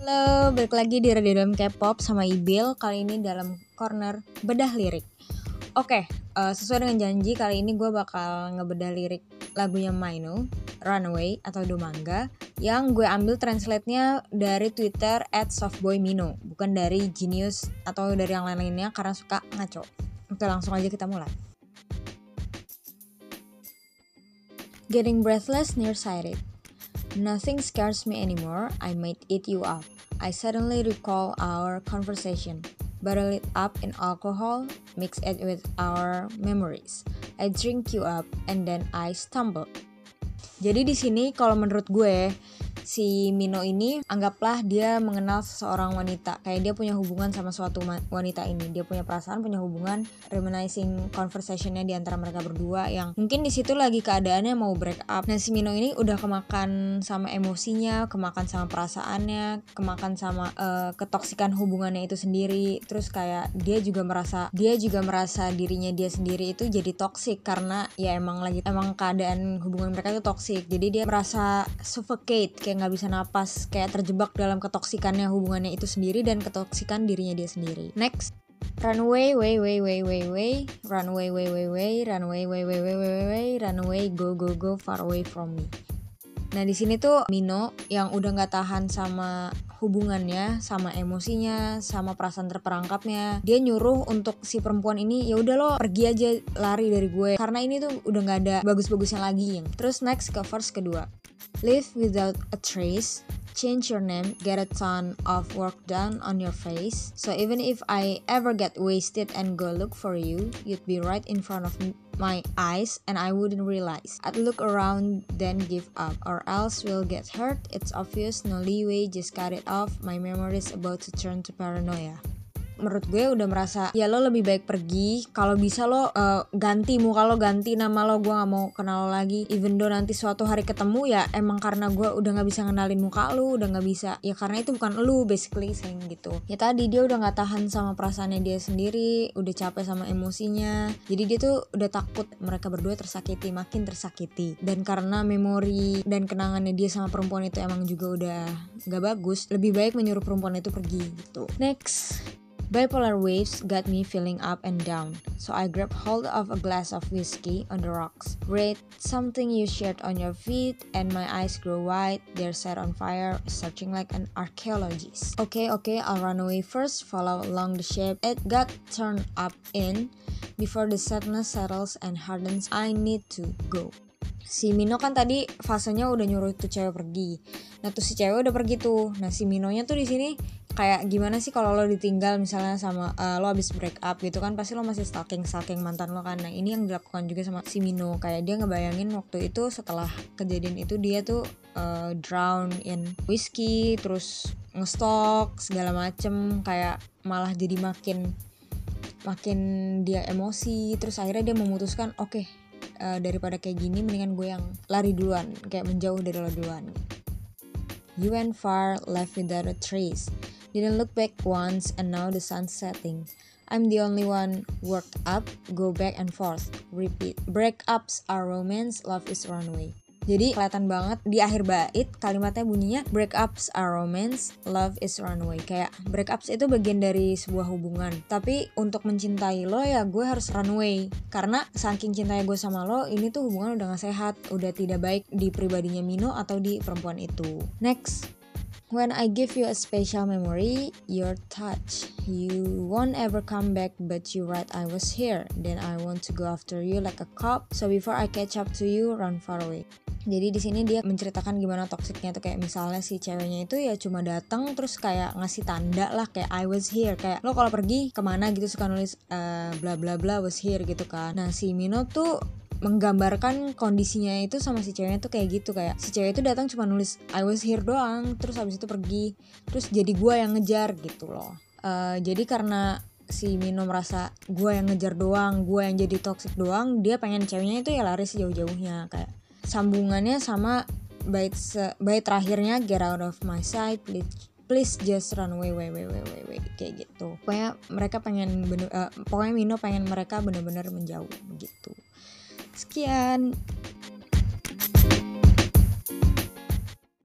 Halo, balik lagi di Radio Dalam K-pop sama Ibil. Kali ini dalam corner bedah lirik. Oke, uh, sesuai dengan janji kali ini gue bakal ngebedah lirik lagunya Maino Runaway atau Domanga Yang gue ambil translate-nya dari Twitter at softboymino Bukan dari Genius atau dari yang lain-lainnya karena suka ngaco. Oke langsung aja kita mulai. Getting breathless nearsighted. Nothing scares me anymore, I might eat you up. I suddenly recall our conversation, bottle it up in alcohol, mix it with our memories. I drink you up, and then I stumble. Jadi di sini kalau menurut gue si Mino ini anggaplah dia mengenal seseorang wanita. Kayak dia punya hubungan sama suatu wanita ini. Dia punya perasaan punya hubungan reminiscing conversationnya di antara mereka berdua yang mungkin di situ lagi keadaannya mau break up. Nah si Mino ini udah kemakan sama emosinya kemakan sama perasaannya kemakan sama uh, ketoksikan hubungannya itu sendiri. Terus kayak dia juga merasa dia juga merasa dirinya dia sendiri itu jadi toksik karena ya emang lagi emang keadaan hubungan mereka itu toksik jadi dia merasa suffocate kayak nggak bisa napas kayak terjebak dalam ketoksikannya hubungannya itu sendiri dan ketoksikan dirinya dia sendiri. Next. Runway, way, way, way, way, way, runway, way, way, way, runway, way, way, way, way, way, runway, go, go, go, far away from me. Nah di sini tuh Mino yang udah nggak tahan sama hubungannya, sama emosinya, sama perasaan terperangkapnya, dia nyuruh untuk si perempuan ini ya udah lo pergi aja lari dari gue karena ini tuh udah nggak ada bagus-bagusnya lagi. Terus next ke verse kedua. Live without a trace, change your name, get a ton of work done on your face. So even if I ever get wasted and go look for you, you'd be right in front of my eyes and I wouldn't realize. I'd look around, then give up, or else we'll get hurt. It's obvious, no leeway, just cut it off. My memory's about to turn to paranoia. Menurut gue udah merasa ya lo lebih baik pergi kalau bisa lo uh, ganti muka lo ganti nama lo gue nggak mau kenal lo lagi. Even though nanti suatu hari ketemu ya emang karena gue udah nggak bisa ngenalin muka lo udah nggak bisa ya karena itu bukan lo basically saying gitu. Ya tadi dia udah nggak tahan sama perasaannya dia sendiri udah capek sama emosinya. Jadi dia tuh udah takut mereka berdua tersakiti makin tersakiti. Dan karena memori dan kenangannya dia sama perempuan itu emang juga udah nggak bagus lebih baik menyuruh perempuan itu pergi gitu. Next Bipolar waves got me feeling up and down, so I grabbed hold of a glass of whiskey on the rocks. Read something you shared on your feet, and my eyes grow wide, they're set on fire, searching like an archaeologist. Okay, okay, I'll run away first, follow along the shape. It got turned up in before the sadness settles and hardens. I need to go. Si Mino kan tadi fasenya udah nyuruh tuh cewek pergi. Nah tuh si cewek udah pergi tuh. Nah si Minonya tuh di sini kayak gimana sih kalau lo ditinggal misalnya sama uh, lo abis break up gitu kan pasti lo masih stalking stalking mantan lo kan. Nah ini yang dilakukan juga sama si Mino kayak dia ngebayangin waktu itu setelah kejadian itu dia tuh uh, drown in whiskey terus ngestok segala macem kayak malah jadi makin makin dia emosi terus akhirnya dia memutuskan oke okay, uh, daripada kayak gini mendingan gue yang lari duluan kayak menjauh dari lo duluan You went far, left without a trace. Didn't look back once, and now the sun's setting. I'm the only one worked up, go back and forth, repeat. Breakups are romance, love is runaway. Jadi kelihatan banget di akhir bait kalimatnya bunyinya breakups are romance, love is runaway. Kayak breakups itu bagian dari sebuah hubungan. Tapi untuk mencintai lo ya gue harus runaway. Karena saking cintanya gue sama lo, ini tuh hubungan udah gak sehat, udah tidak baik di pribadinya Mino atau di perempuan itu. Next. When I give you a special memory, your touch, you won't ever come back, but you right I was here. Then I want to go after you like a cop. So before I catch up to you, run far away. Jadi di sini dia menceritakan gimana toksiknya tuh kayak misalnya si ceweknya itu ya cuma datang terus kayak ngasih tanda lah kayak I was here. Kayak lo kalau pergi ke mana? gitu suka nulis uh, bla bla bla was here gitu kan. Nah si Mino tuh menggambarkan kondisinya itu sama si ceweknya tuh kayak gitu kayak si cewek itu datang cuma nulis I was here doang terus habis itu pergi terus jadi gue yang ngejar gitu loh. Uh, jadi karena si Mino merasa gue yang ngejar doang gue yang jadi toxic doang dia pengen ceweknya itu ya lari sejauh-jauhnya kayak sambungannya sama bait se bait terakhirnya get out of my sight please please just run away away away away away, away. kayak gitu pokoknya mereka pengen bener uh, pokoknya Mino pengen mereka bener-bener menjauh gitu sekian